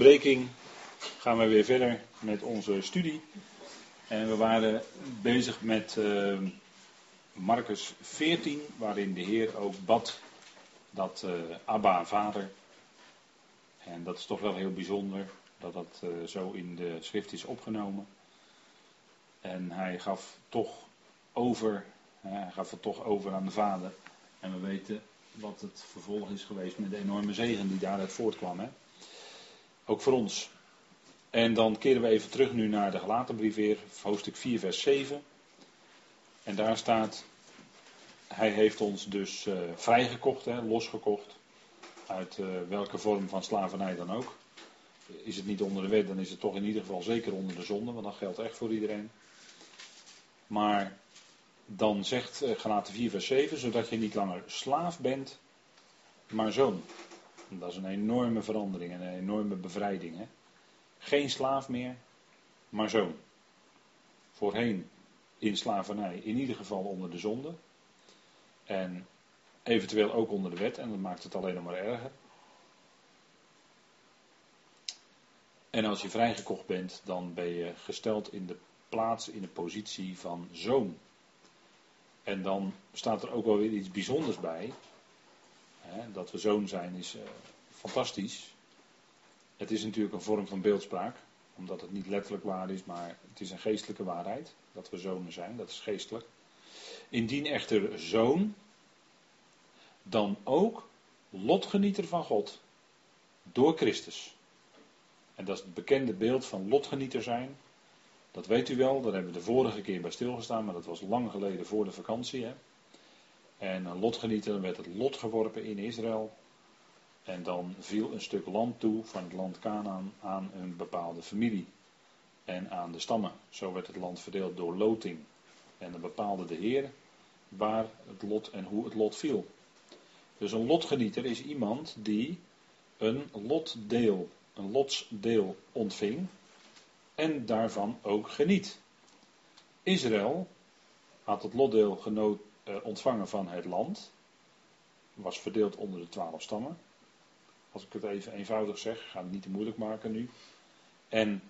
onderbreking gaan we weer verder met onze studie. En we waren bezig met uh, Marcus 14, waarin de Heer ook bad dat uh, Abba, vader. En dat is toch wel heel bijzonder dat dat uh, zo in de schrift is opgenomen. En hij gaf toch over, gaf het toch over aan de vader. En we weten wat het vervolg is geweest met de enorme zegen die daaruit voortkwam. Hè? Ook voor ons. En dan keren we even terug nu naar de gelatenbrief weer, hoofdstuk 4, vers 7. En daar staat, hij heeft ons dus uh, vrijgekocht, hè, losgekocht, uit uh, welke vorm van slavernij dan ook. Is het niet onder de wet, dan is het toch in ieder geval zeker onder de zonde, want dat geldt echt voor iedereen. Maar dan zegt uh, Galaten 4, vers 7, zodat je niet langer slaaf bent, maar zoon. Dat is een enorme verandering en een enorme bevrijding. Hè? Geen slaaf meer, maar zoon. Voorheen in slavernij, in ieder geval onder de zonde. En eventueel ook onder de wet, en dat maakt het alleen nog maar erger. En als je vrijgekocht bent, dan ben je gesteld in de plaats, in de positie van zoon. En dan staat er ook wel weer iets bijzonders bij. Dat we zoon zijn is uh, fantastisch. Het is natuurlijk een vorm van beeldspraak, omdat het niet letterlijk waar is, maar het is een geestelijke waarheid. Dat we zonen zijn, dat is geestelijk. Indien echter zoon, dan ook lotgenieter van God door Christus. En dat is het bekende beeld van lotgenieter zijn. Dat weet u wel, daar hebben we de vorige keer bij stilgestaan, maar dat was lang geleden voor de vakantie. Hè? En een lotgenieter werd het lot geworpen in Israël. En dan viel een stuk land toe van het land Canaan aan een bepaalde familie en aan de stammen. Zo werd het land verdeeld door loting. En dan bepaalde de Heer waar het lot en hoe het lot viel. Dus een lotgenieter is iemand die een lotdeel, een lotsdeel ontving en daarvan ook geniet. Israël had het lotdeel genoot, eh, ontvangen van het land, was verdeeld onder de twaalf stammen. Als ik het even eenvoudig zeg, ga het niet te moeilijk maken nu. En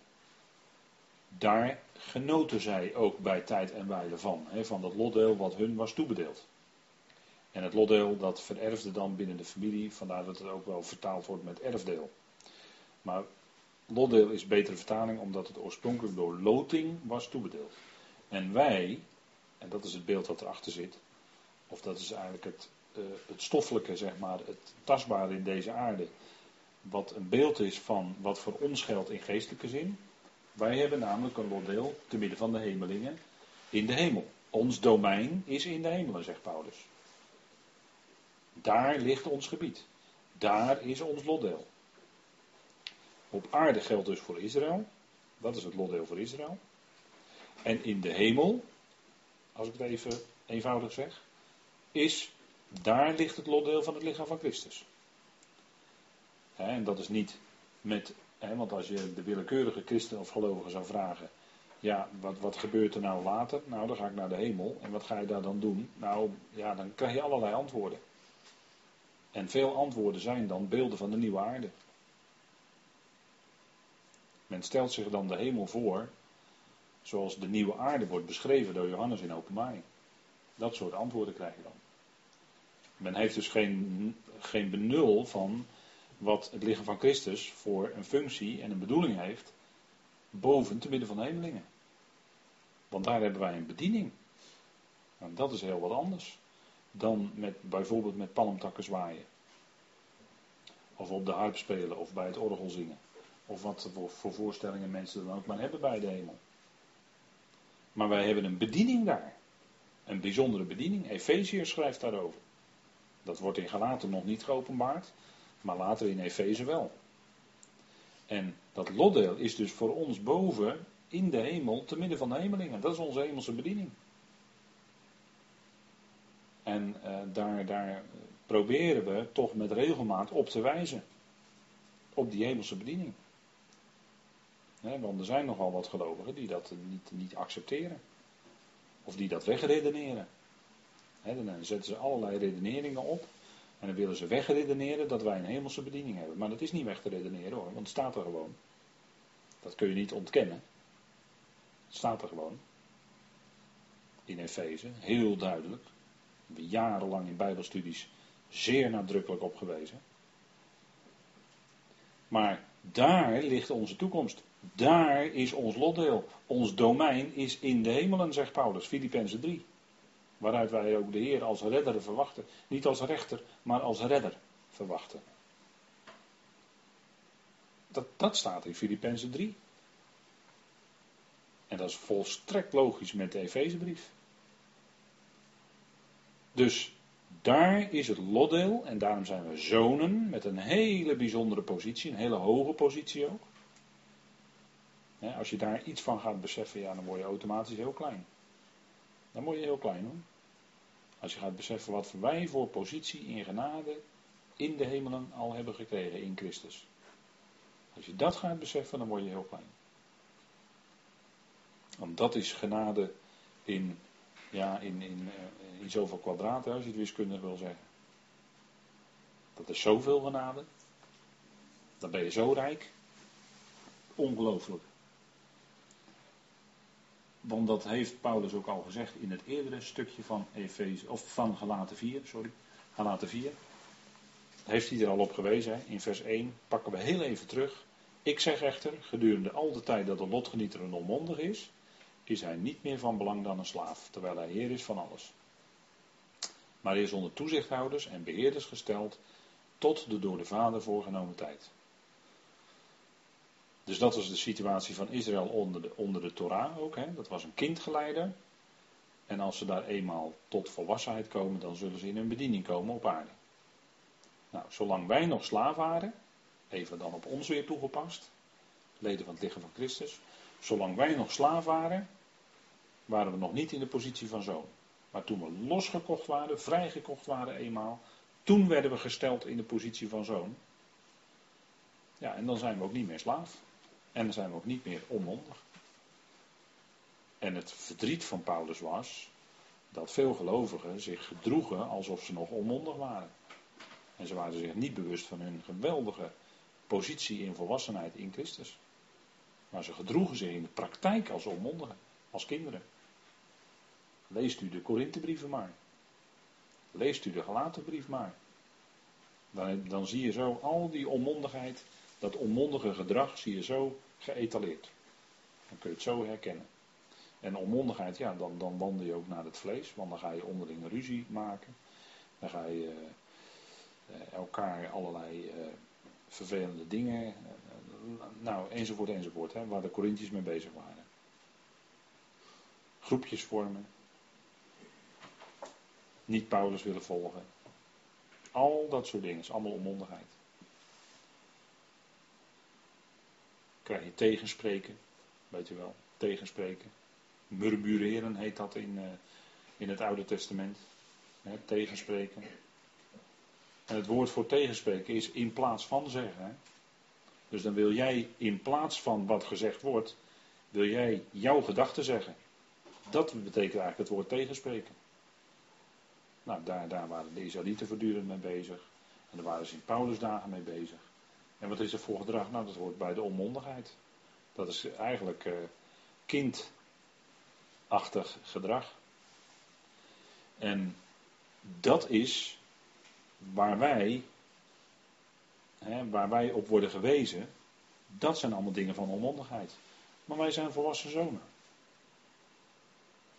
daar genoten zij ook bij tijd en wijle van, van dat lotdeel wat hun was toebedeeld. En het lotdeel dat vererfde dan binnen de familie, vandaar dat het ook wel vertaald wordt met erfdeel. Maar lotdeel is betere vertaling omdat het oorspronkelijk door loting was toebedeeld. En wij, en dat is het beeld wat erachter zit, of dat is eigenlijk het uh, het stoffelijke, zeg maar, het tastbare in deze aarde, wat een beeld is van wat voor ons geldt in geestelijke zin. Wij hebben namelijk een lotdeel te midden van de hemelingen in de hemel. Ons domein is in de hemelen, zegt Paulus. Daar ligt ons gebied. Daar is ons lotdeel. Op aarde geldt dus voor Israël. Dat is het lotdeel voor Israël. En in de hemel, als ik het even eenvoudig zeg, is daar ligt het lotdeel van het lichaam van Christus. en dat is niet met, want als je de willekeurige christen of gelovigen zou vragen, ja, wat, wat gebeurt er nou later? Nou, dan ga ik naar de hemel. En wat ga je daar dan doen? Nou, ja, dan krijg je allerlei antwoorden. En veel antwoorden zijn dan beelden van de nieuwe aarde. Men stelt zich dan de hemel voor, zoals de nieuwe aarde wordt beschreven door Johannes in openbaring. Dat soort antwoorden krijg je dan. Men heeft dus geen, geen benul van wat het lichaam van Christus voor een functie en een bedoeling heeft boven te midden van de hemelingen. Want daar hebben wij een bediening. En dat is heel wat anders dan met, bijvoorbeeld met palmtakken zwaaien. Of op de harp spelen of bij het orgel zingen. Of wat voor, voor voorstellingen mensen dan ook maar hebben bij de hemel. Maar wij hebben een bediening daar. Een bijzondere bediening. Efeziërs schrijft daarover. Dat wordt in Galaten nog niet geopenbaard, maar later in Efeze wel. En dat lotdeel is dus voor ons boven in de hemel, te midden van de hemelingen. Dat is onze hemelse bediening. En uh, daar, daar proberen we toch met regelmaat op te wijzen. Op die hemelse bediening. Want er zijn nogal wat gelovigen die dat niet, niet accepteren. Of die dat wegredeneren dan zetten ze allerlei redeneringen op En dan willen ze wegredeneren dat wij een hemelse bediening hebben. Maar dat is niet weg te redeneren hoor, want het staat er gewoon. Dat kun je niet ontkennen. Het staat er gewoon. In Efeze, heel duidelijk. We jarenlang in Bijbelstudies zeer nadrukkelijk op gewezen. Maar daar ligt onze toekomst. Daar is ons lotdeel. Ons domein is in de hemelen, zegt Paulus, Filippenzen 3. Waaruit wij ook de Heer als redder verwachten. Niet als rechter, maar als redder verwachten. Dat, dat staat in Filippenzen 3. En dat is volstrekt logisch met de Efezebrief. Dus daar is het lotdeel en daarom zijn we zonen met een hele bijzondere positie, een hele hoge positie ook. Als je daar iets van gaat beseffen, ja, dan word je automatisch heel klein. Dan word je heel klein hoor. Als je gaat beseffen wat wij voor positie in genade in de hemelen al hebben gekregen in Christus. Als je dat gaat beseffen, dan word je heel klein. Want dat is genade in, ja, in, in, eh, in zoveel kwadraten, als je het wiskundig wil zeggen. Dat is zoveel genade. Dan ben je zo rijk. Ongelooflijk. Want dat heeft Paulus ook al gezegd in het eerdere stukje van Efeze, of van Galaten 4, sorry. Galaten 4. Heeft hij er al op gewezen, in vers 1 pakken we heel even terug. Ik zeg echter, gedurende al de tijd dat de lotgenieter een onmondig is, is hij niet meer van belang dan een slaaf, terwijl hij heer is van alles. Maar hij is onder toezichthouders en beheerders gesteld tot de door de Vader voorgenomen tijd. Dus dat was de situatie van Israël onder de, onder de Torah ook. Hè? Dat was een kindgeleider. En als ze daar eenmaal tot volwassenheid komen, dan zullen ze in hun bediening komen op aarde. Nou, zolang wij nog slaaf waren, even dan op ons weer toegepast, leden van het lichaam van Christus, zolang wij nog slaaf waren, waren we nog niet in de positie van zoon. Maar toen we losgekocht waren, vrijgekocht waren eenmaal, toen werden we gesteld in de positie van zoon. Ja, en dan zijn we ook niet meer slaaf. En dan zijn we ook niet meer onmondig. En het verdriet van Paulus was dat veel gelovigen zich gedroegen alsof ze nog onmondig waren. En ze waren zich niet bewust van hun geweldige positie in volwassenheid in Christus. Maar ze gedroegen zich in de praktijk als onmondigen, als kinderen. Leest u de Korinthebrieven maar. Leest u de Galatenbrief maar. Dan, dan zie je zo al die onmondigheid dat onmondige gedrag zie je zo geëtaleerd. Dan kun je het zo herkennen. En onmondigheid, ja, dan, dan wandel je ook naar het vlees, want dan ga je onderling ruzie maken. Dan ga je uh, elkaar allerlei uh, vervelende dingen, uh, nou, enzovoort, enzovoort, hè, waar de Corinthiërs mee bezig waren. Groepjes vormen. Niet Paulus willen volgen. Al dat soort dingen, is allemaal onmondigheid. Krijg je tegenspreken, weet je wel, tegenspreken. Murmureren heet dat in, uh, in het Oude Testament. Tegenspreken. En het woord voor tegenspreken is in plaats van zeggen. Dus dan wil jij in plaats van wat gezegd wordt, wil jij jouw gedachten zeggen. Dat betekent eigenlijk het woord tegenspreken. Nou, daar, daar waren de Israëlieten voortdurend mee bezig. En daar waren ze in Paulus dagen mee bezig. En wat is er voor gedrag? Nou, dat hoort bij de onmondigheid. Dat is eigenlijk uh, kindachtig gedrag. En dat is waar wij, hè, waar wij op worden gewezen. Dat zijn allemaal dingen van onmondigheid. Maar wij zijn volwassen zonen.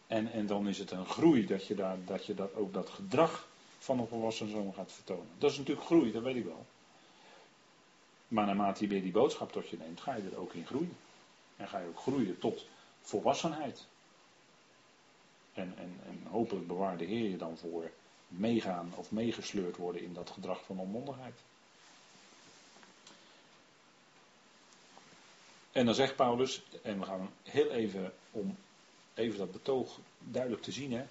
En, en dan is het een groei dat je, daar, dat je dat, ook dat gedrag van een volwassen zoon gaat vertonen. Dat is natuurlijk groei, dat weet ik wel. Maar naarmate je weer die boodschap tot je neemt, ga je er ook in groeien. En ga je ook groeien tot volwassenheid. En, en, en hopelijk bewaar de Heer je dan voor meegaan of meegesleurd worden in dat gedrag van onmondigheid. En dan zegt Paulus, en we gaan heel even om even dat betoog duidelijk te zien. Hè.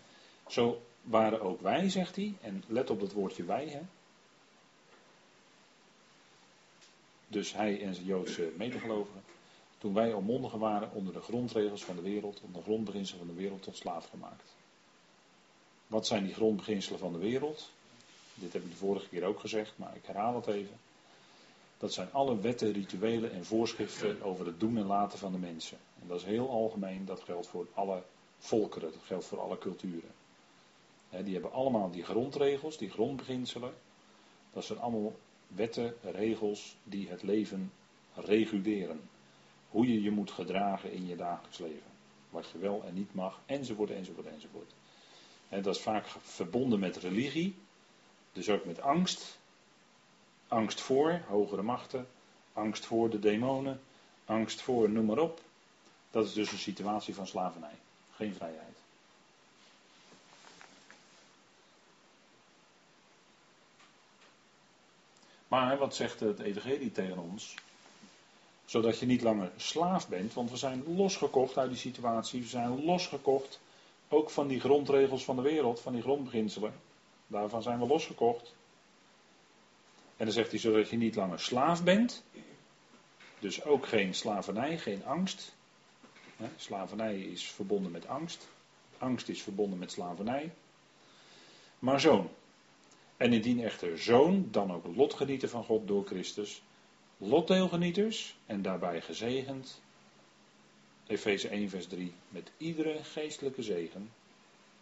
Zo waren ook wij, zegt hij, en let op dat woordje wij. Hè. Dus hij en zijn Joodse medegelovigen. Toen wij onmondigen waren onder de grondregels van de wereld, onder de grondbeginselen van de wereld tot slaaf gemaakt. Wat zijn die grondbeginselen van de wereld? dit heb ik de vorige keer ook gezegd, maar ik herhaal het even. Dat zijn alle wetten, rituelen en voorschriften over het doen en laten van de mensen. En dat is heel algemeen, dat geldt voor alle volkeren, dat geldt voor alle culturen. die hebben allemaal die grondregels, die grondbeginselen. Dat zijn allemaal wetten, regels die het leven reguleren. Hoe je je moet gedragen in je dagelijks leven. Wat je wel en niet mag, enzovoort, enzovoort, enzovoort. En dat is vaak verbonden met religie, dus ook met angst. Angst voor hogere machten, angst voor de demonen, angst voor noem maar op. Dat is dus een situatie van slavernij, geen vrijheid. Maar wat zegt het Evangelie tegen ons? Zodat je niet langer slaaf bent, want we zijn losgekocht uit die situatie. We zijn losgekocht ook van die grondregels van de wereld, van die grondbeginselen. Daarvan zijn we losgekocht. En dan zegt hij zodat je niet langer slaaf bent. Dus ook geen slavernij, geen angst. Slavernij is verbonden met angst. Angst is verbonden met slavernij. Maar zoon. En indien echter zoon, dan ook lotgenieter van God door Christus. Lotdeelgenieters en daarbij gezegend. Efeze 1 vers 3. Met iedere geestelijke zegen.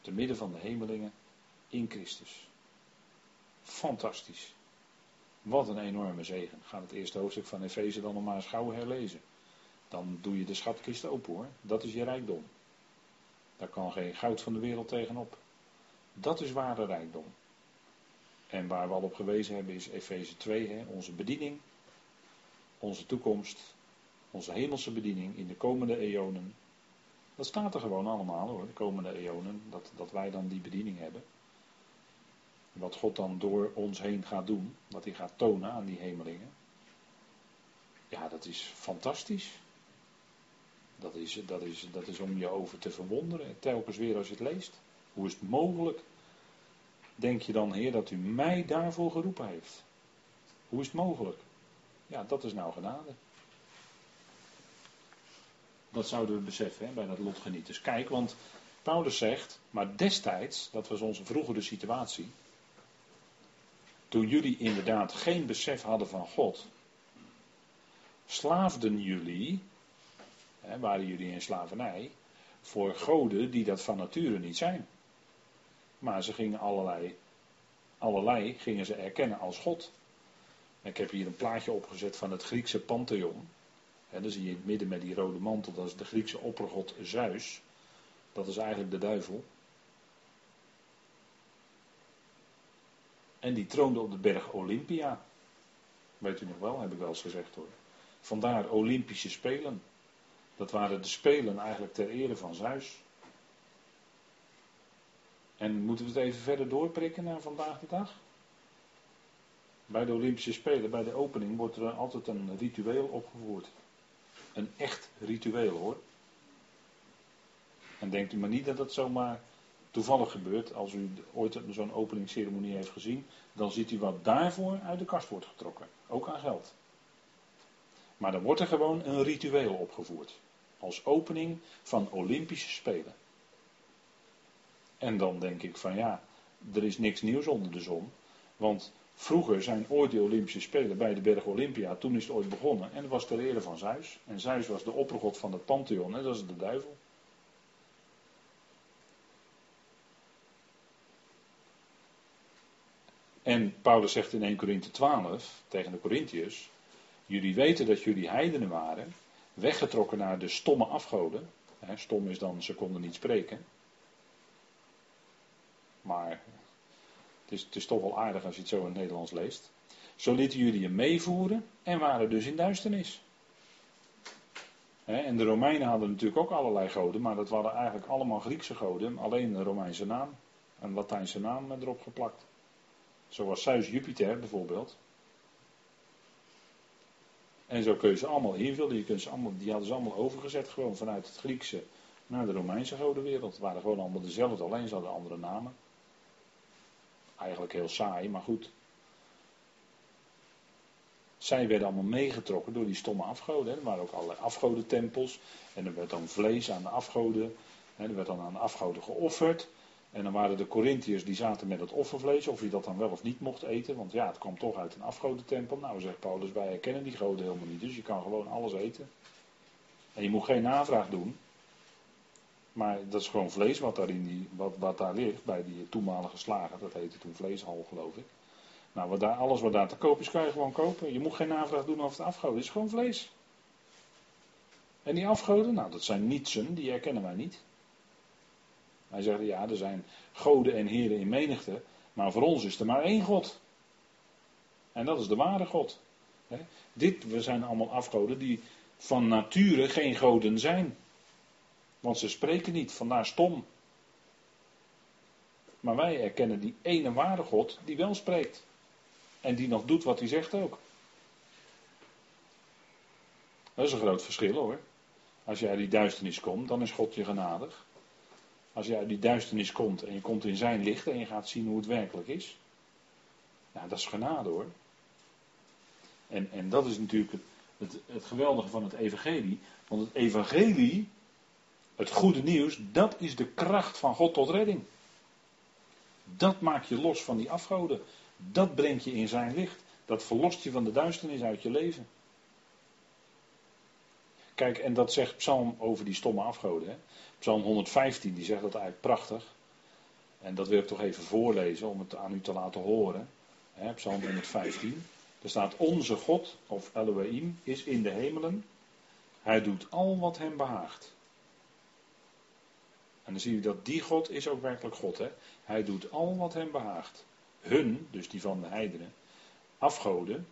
Te midden van de hemelingen in Christus. Fantastisch. Wat een enorme zegen. Ga het eerste hoofdstuk van Efeze dan nog maar eens gauw herlezen. Dan doe je de schatkist open hoor. Dat is je rijkdom. Daar kan geen goud van de wereld tegenop. Dat is ware rijkdom. En waar we al op gewezen hebben is Efeze 2, hè, onze bediening, onze toekomst, onze hemelse bediening in de komende eonen. Dat staat er gewoon allemaal hoor, de komende eonen, dat, dat wij dan die bediening hebben. Wat God dan door ons heen gaat doen, wat hij gaat tonen aan die hemelingen. Ja, dat is fantastisch. Dat is, dat, is, dat is om je over te verwonderen, telkens weer als je het leest. Hoe is het mogelijk? Denk je dan, Heer, dat u mij daarvoor geroepen heeft? Hoe is het mogelijk? Ja, dat is nou genade. Dat zouden we beseffen hè, bij dat lotgenieters. Kijk, want Paulus zegt, maar destijds, dat was onze vroegere situatie, toen jullie inderdaad geen besef hadden van God, slaafden jullie, hè, waren jullie in slavernij, voor goden die dat van nature niet zijn. Maar ze gingen allerlei, allerlei gingen ze erkennen als God. Ik heb hier een plaatje opgezet van het Griekse Pantheon. En dan zie je in het midden met die rode mantel, dat is de Griekse oppergod Zeus. Dat is eigenlijk de duivel. En die troonde op de berg Olympia. Weet u nog wel, heb ik wel eens gezegd hoor. Vandaar Olympische Spelen. Dat waren de Spelen eigenlijk ter ere van Zeus. En moeten we het even verder doorprikken naar vandaag de dag? Bij de Olympische Spelen, bij de opening, wordt er altijd een ritueel opgevoerd. Een echt ritueel hoor. En denkt u maar niet dat dat zomaar toevallig gebeurt. Als u ooit zo'n openingsceremonie heeft gezien, dan ziet u wat daarvoor uit de kast wordt getrokken. Ook aan geld. Maar dan wordt er gewoon een ritueel opgevoerd. Als opening van Olympische Spelen. En dan denk ik van ja, er is niks nieuws onder de zon. Want vroeger zijn ooit de Olympische Spelen bij de berg Olympia, toen is het ooit begonnen. En dat was ter ere van Zeus. En Zeus was de oppergod van het Pantheon, en dat is de duivel. En Paulus zegt in 1 Korinthe 12 tegen de Corinthiërs: Jullie weten dat jullie heidenen waren, weggetrokken naar de stomme afgoden. stom is dan, ze konden niet spreken. Maar het is, het is toch wel aardig als je het zo in het Nederlands leest. Zo lieten jullie je meevoeren en waren dus in duisternis. en de Romeinen hadden natuurlijk ook allerlei goden, maar dat waren eigenlijk allemaal Griekse goden, alleen een Romeinse naam, een Latijnse naam erop geplakt. Zoals Zeus Jupiter bijvoorbeeld. En zo kun je ze allemaal invullen. Je kunt ze allemaal, die hadden ze allemaal overgezet gewoon vanuit het Griekse naar de Romeinse godenwereld. Het waren gewoon allemaal dezelfde, alleen ze hadden andere namen. Eigenlijk heel saai, maar goed. Zij werden allemaal meegetrokken door die stomme afgoden. Er waren ook allerlei afgodentempels. En er werd dan vlees aan de afgoden. Er werd dan aan de afgoden geofferd. En dan waren de Corinthiërs die zaten met het offervlees, of je dat dan wel of niet mocht eten, want ja, het kwam toch uit een afgodentempel. Nou, zegt Paulus, wij herkennen die goden helemaal niet, dus je kan gewoon alles eten. En je moet geen navraag doen, maar dat is gewoon vlees wat daar, in die, wat, daar ligt, bij die toenmalige slager, dat heette toen vleeshal geloof ik. Nou, wat daar, alles wat daar te koop is, kan je gewoon kopen. Je moet geen navraag doen over het afgoden, het is gewoon vlees. En die afgoden, nou dat zijn nietsen, die herkennen wij niet. Hij zegt, ja, er zijn goden en heren in menigte, maar voor ons is er maar één God. En dat is de ware God. Dit, we zijn allemaal afgoden die van nature geen goden zijn. Want ze spreken niet, vandaar stom. Maar wij erkennen die ene ware God die wel spreekt. En die nog doet wat hij zegt ook. Dat is een groot verschil hoor. Als je uit die duisternis komt, dan is God je genadig. Als je uit die duisternis komt en je komt in zijn licht en je gaat zien hoe het werkelijk is. Dat is genade hoor. En, en dat is natuurlijk het, het geweldige van het evangelie. Want het evangelie, het goede nieuws, dat is de kracht van God tot redding. Dat maakt je los van die afgoden. Dat brengt je in zijn licht. Dat verlost je van de duisternis uit je leven. Kijk, en dat zegt Psalm over die stomme afgoden. Hè? Psalm 115, die zegt dat eigenlijk prachtig. En dat wil ik toch even voorlezen om het aan u te laten horen. Hè, Psalm 115. Er staat: Onze God, of Elohim, is in de hemelen. Hij doet al wat hem behaagt. En dan zie je dat die God is ook werkelijk God. Hè? Hij doet al wat hem behaagt. Hun, dus die van de heidenen, afgoden,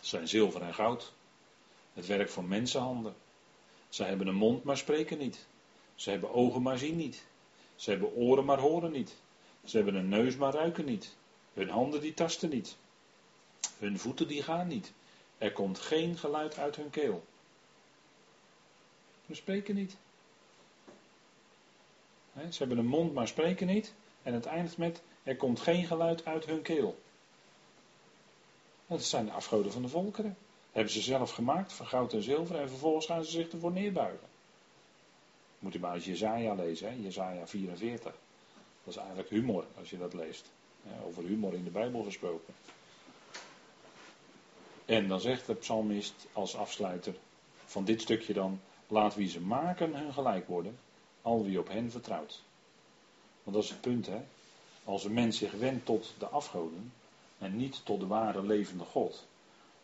zijn zilver en goud. Het werk van mensenhanden. Zij hebben een mond, maar spreken niet. Ze hebben ogen, maar zien niet. Ze hebben oren, maar horen niet. Ze hebben een neus, maar ruiken niet. Hun handen, die tasten niet. Hun voeten, die gaan niet. Er komt geen geluid uit hun keel. Ze spreken niet. Ze hebben een mond, maar spreken niet. En het eindigt met: er komt geen geluid uit hun keel. Dat zijn de afgoden van de volkeren. Hebben ze zelf gemaakt van goud en zilver en vervolgens gaan ze zich ervoor neerbuigen. Moet u maar eens Jezaja lezen, hè? Jezaja 44. Dat is eigenlijk humor als je dat leest. Over humor in de Bijbel gesproken. En dan zegt de psalmist als afsluiter van dit stukje dan, laat wie ze maken hun gelijk worden, al wie op hen vertrouwt. Want dat is het punt, hè. Als een mens zich wendt tot de afgoden en niet tot de ware levende God,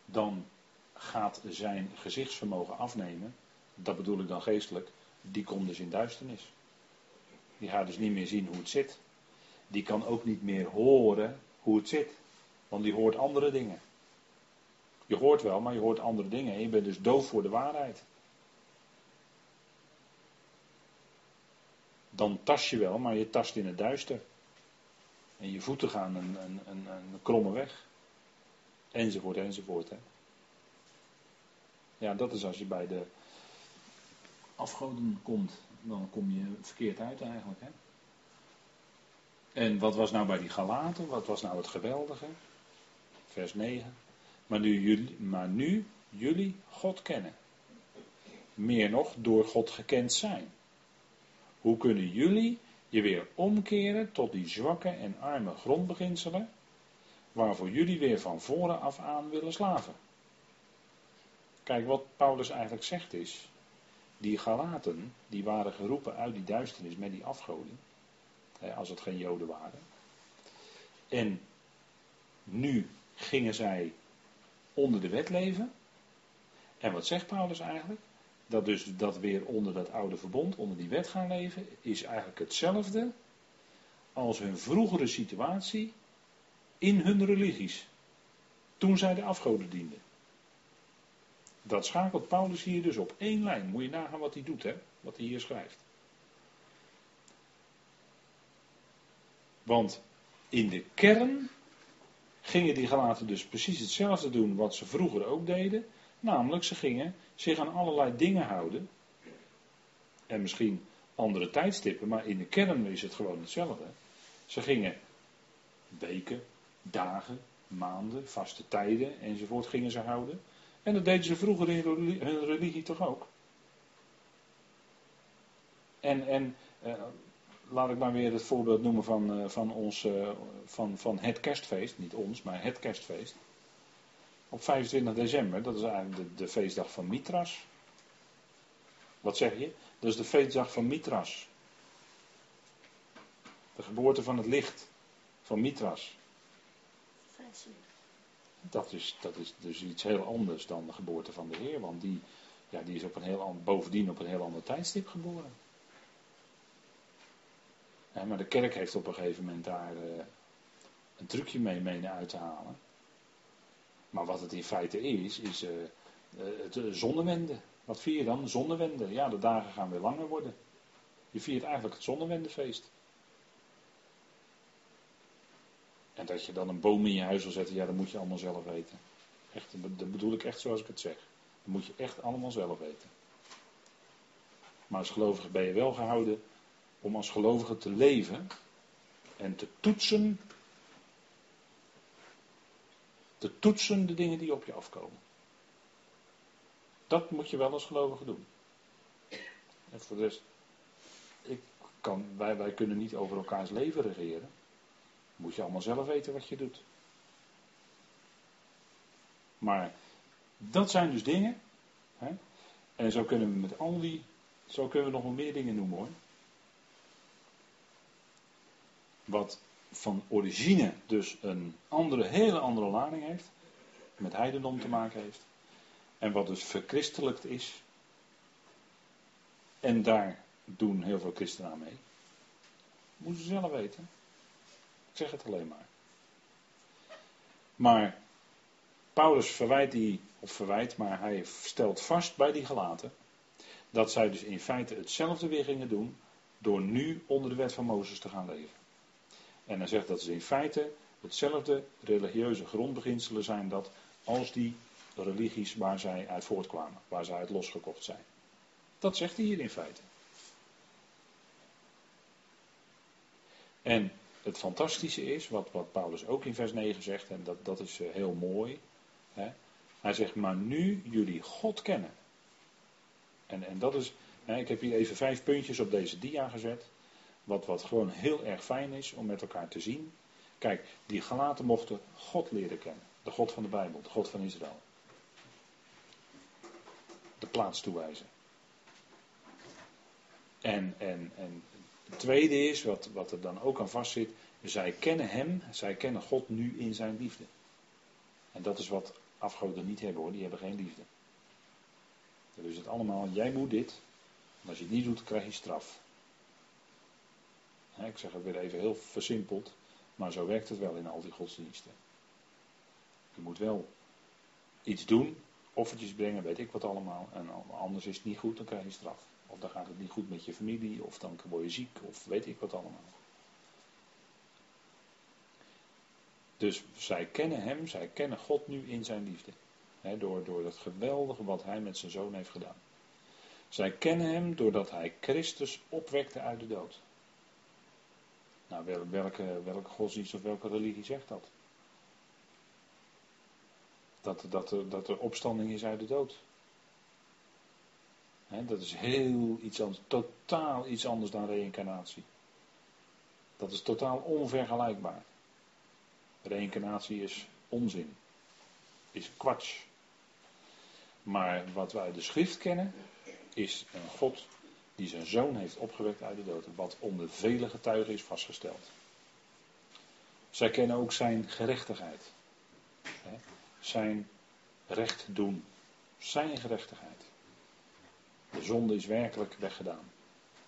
dan gaat zijn gezichtsvermogen afnemen. Dat bedoel ik dan geestelijk. Die komt dus in duisternis. Die gaat dus niet meer zien hoe het zit. Die kan ook niet meer horen hoe het zit. Want die hoort andere dingen. Je hoort wel, maar je hoort andere dingen. En je bent dus doof voor de waarheid. Dan tast je wel, maar je tast in het duister. En je voeten gaan een, een, een, een kromme weg. Enzovoort, enzovoort. Hè. Ja, dat is als je bij de afgoden komt, dan kom je verkeerd uit eigenlijk. Hè? En wat was nou bij die Galaten? Wat was nou het geweldige? Vers 9. Maar nu jullie, maar nu jullie God kennen. Meer nog door God gekend zijn. Hoe kunnen jullie je weer omkeren tot die zwakke en arme grondbeginselen, waarvoor jullie weer van voren af aan willen slaven? Kijk, wat Paulus eigenlijk zegt is, die Galaten, die waren geroepen uit die duisternis met die afgoden, als het geen Joden waren. En nu gingen zij onder de wet leven. En wat zegt Paulus eigenlijk? Dat dus dat weer onder dat oude verbond, onder die wet gaan leven, is eigenlijk hetzelfde als hun vroegere situatie in hun religies. Toen zij de afgoden dienden. Dat schakelt Paulus hier dus op één lijn. Moet je nagaan wat hij doet, hè? Wat hij hier schrijft. Want in de kern gingen die gelaten dus precies hetzelfde doen wat ze vroeger ook deden. Namelijk, ze gingen zich aan allerlei dingen houden. En misschien andere tijdstippen, maar in de kern is het gewoon hetzelfde. Ze gingen weken, dagen, maanden, vaste tijden enzovoort gingen ze houden. En dat deden ze vroeger in hun religie toch ook. En, en uh, laat ik maar weer het voorbeeld noemen van, uh, van, ons, uh, van, van het kerstfeest. Niet ons, maar het kerstfeest. Op 25 december, dat is eigenlijk de, de feestdag van Mitras. Wat zeg je? Dat is de feestdag van Mitras. De geboorte van het licht van Mitras. Dat is, dat is dus iets heel anders dan de geboorte van de Heer, want die, ja, die is op een heel, bovendien op een heel ander tijdstip geboren. maar de kerk heeft op een gegeven moment daar uh, een trucje mee menen uit te halen. Maar wat het in feite is, is uh, het zonnewende. Wat vier je dan? Zonnewende. Ja, de dagen gaan weer langer worden. Je viert eigenlijk het zonnewendefeest. En dat je dan een boom in je huis wil zetten, ja, dat moet je allemaal zelf weten. Echt, dat bedoel ik echt zoals ik het zeg. Dat moet je echt allemaal zelf weten. Maar als gelovige ben je wel gehouden om als gelovige te leven en te toetsen. Te toetsen de dingen die op je afkomen. Dat moet je wel als gelovige doen. En voor de rest, ik kan, wij, wij kunnen niet over elkaars leven regeren. Moet je allemaal zelf weten wat je doet. Maar dat zijn dus dingen. Hè? En zo kunnen we met al die. Zo kunnen we nog wel meer dingen noemen hoor. Wat van origine dus een andere, hele andere lading heeft. Met heidendom te maken heeft. En wat dus verchristelijkt is. En daar doen heel veel christenen aan mee. Moeten ze zelf weten. Ik zeg het alleen maar. Maar Paulus verwijt die, of verwijt, maar hij stelt vast bij die gelaten. Dat zij dus in feite hetzelfde weer gingen doen. Door nu onder de wet van Mozes te gaan leven. En hij zegt dat ze in feite hetzelfde religieuze grondbeginselen zijn dat als die religies waar zij uit voortkwamen, waar zij uit losgekocht zijn. Dat zegt hij hier in feite. En het fantastische is, wat, wat Paulus ook in vers 9 zegt, en dat, dat is eh, heel mooi. Hè? Hij zegt, maar nu jullie God kennen. En, en dat is, hè, ik heb hier even vijf puntjes op deze dia gezet. Wat, wat gewoon heel erg fijn is om met elkaar te zien. Kijk, die gelaten mochten God leren kennen. De God van de Bijbel, de God van Israël. De plaats toewijzen. En, en, en het tweede is, wat, wat er dan ook aan vastzit, zij kennen Hem, zij kennen God nu in zijn liefde. En dat is wat afgoden niet hebben hoor, die hebben geen liefde. Dan is het allemaal, jij moet dit, en als je het niet doet, krijg je straf. Ik zeg het weer even heel versimpeld, maar zo werkt het wel in al die godsdiensten. Je moet wel iets doen, offertjes brengen, weet ik wat allemaal, en anders is het niet goed, dan krijg je straf. Of dan gaat het niet goed met je familie, of dan word je ziek, of weet ik wat allemaal. Dus zij kennen Hem, zij kennen God nu in zijn liefde. door, door dat geweldige wat Hij met zijn zoon heeft gedaan. Zij kennen Hem doordat Hij Christus opwekte uit de dood. Nou, welke, welke godsdienst of welke religie zegt dat? Dat, dat, dat er opstanding is uit de dood dat is heel iets anders, totaal iets anders dan reïncarnatie. Dat is totaal onvergelijkbaar. Reïncarnatie is onzin, is kwats. Maar wat wij de schrift kennen, is een God die zijn zoon heeft opgewekt uit de dood. Wat onder vele getuigen is vastgesteld. Zij kennen ook zijn gerechtigheid. Zijn recht doen. Zijn gerechtigheid. De zonde is werkelijk weggedaan.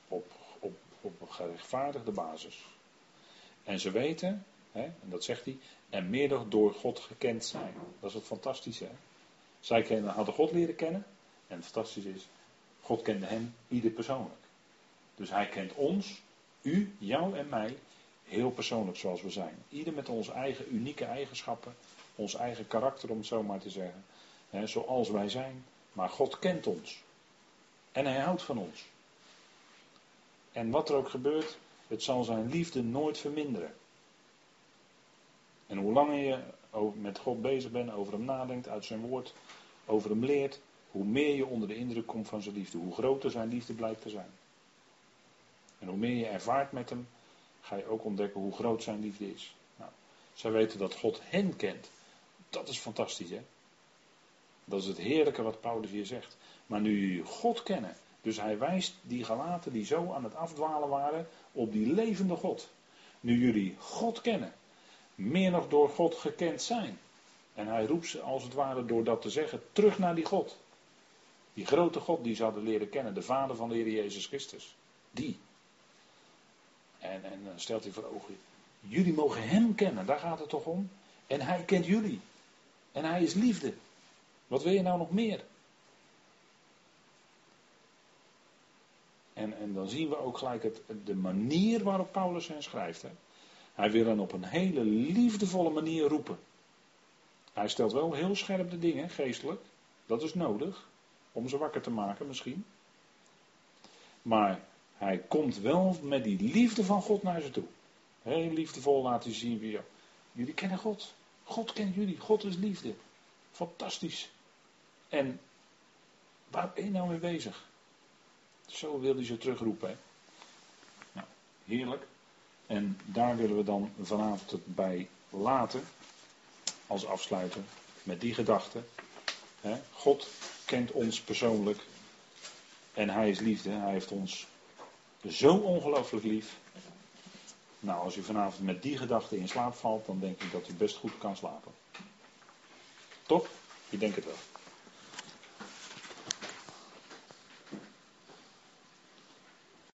Op, op, op een gerechtvaardigde basis. En ze weten, en dat zegt hij, en meer door God gekend zijn. Dat is het fantastische. Hè? Zij hadden God leren kennen. En het fantastische is, God kende hen ieder persoonlijk. Dus hij kent ons, u, jou en mij, heel persoonlijk zoals we zijn. Ieder met onze eigen unieke eigenschappen, ons eigen karakter om het zo maar te zeggen. Zoals wij zijn. Maar God kent ons. En hij houdt van ons. En wat er ook gebeurt, het zal zijn liefde nooit verminderen. En hoe langer je met God bezig bent, over hem nadenkt, uit zijn woord, over hem leert, hoe meer je onder de indruk komt van zijn liefde, hoe groter zijn liefde blijkt te zijn. En hoe meer je ervaart met hem, ga je ook ontdekken hoe groot zijn liefde is. Nou, zij weten dat God hen kent. Dat is fantastisch, hè? Dat is het heerlijke wat Paulus hier zegt. Maar nu jullie God kennen, dus hij wijst die galaten die zo aan het afdwalen waren op die levende God. Nu jullie God kennen, meer nog door God gekend zijn. En hij roept ze als het ware door dat te zeggen terug naar die God. Die grote God die ze hadden leren kennen, de Vader van de Heer Jezus Christus. Die. En, en dan stelt hij voor ogen, jullie mogen Hem kennen, daar gaat het toch om. En Hij kent jullie. En Hij is liefde. Wat wil je nou nog meer? En, en dan zien we ook gelijk het, de manier waarop Paulus hen schrijft. Hè. Hij wil hen op een hele liefdevolle manier roepen. Hij stelt wel heel scherp de dingen, geestelijk. Dat is nodig. Om ze wakker te maken misschien. Maar hij komt wel met die liefde van God naar ze toe. Heel liefdevol laten zien weer. Jullie kennen God. God kent jullie. God is liefde. Fantastisch. En waar ben je nou mee bezig? Zo wil hij ze terugroepen. Nou, heerlijk. En daar willen we dan vanavond het bij laten. Als afsluiter. Met die gedachte. God kent ons persoonlijk. En hij is liefde. Hij heeft ons zo ongelooflijk lief. Nou, als u vanavond met die gedachte in slaap valt, dan denk ik dat u best goed kan slapen. Toch? Ik denk het wel.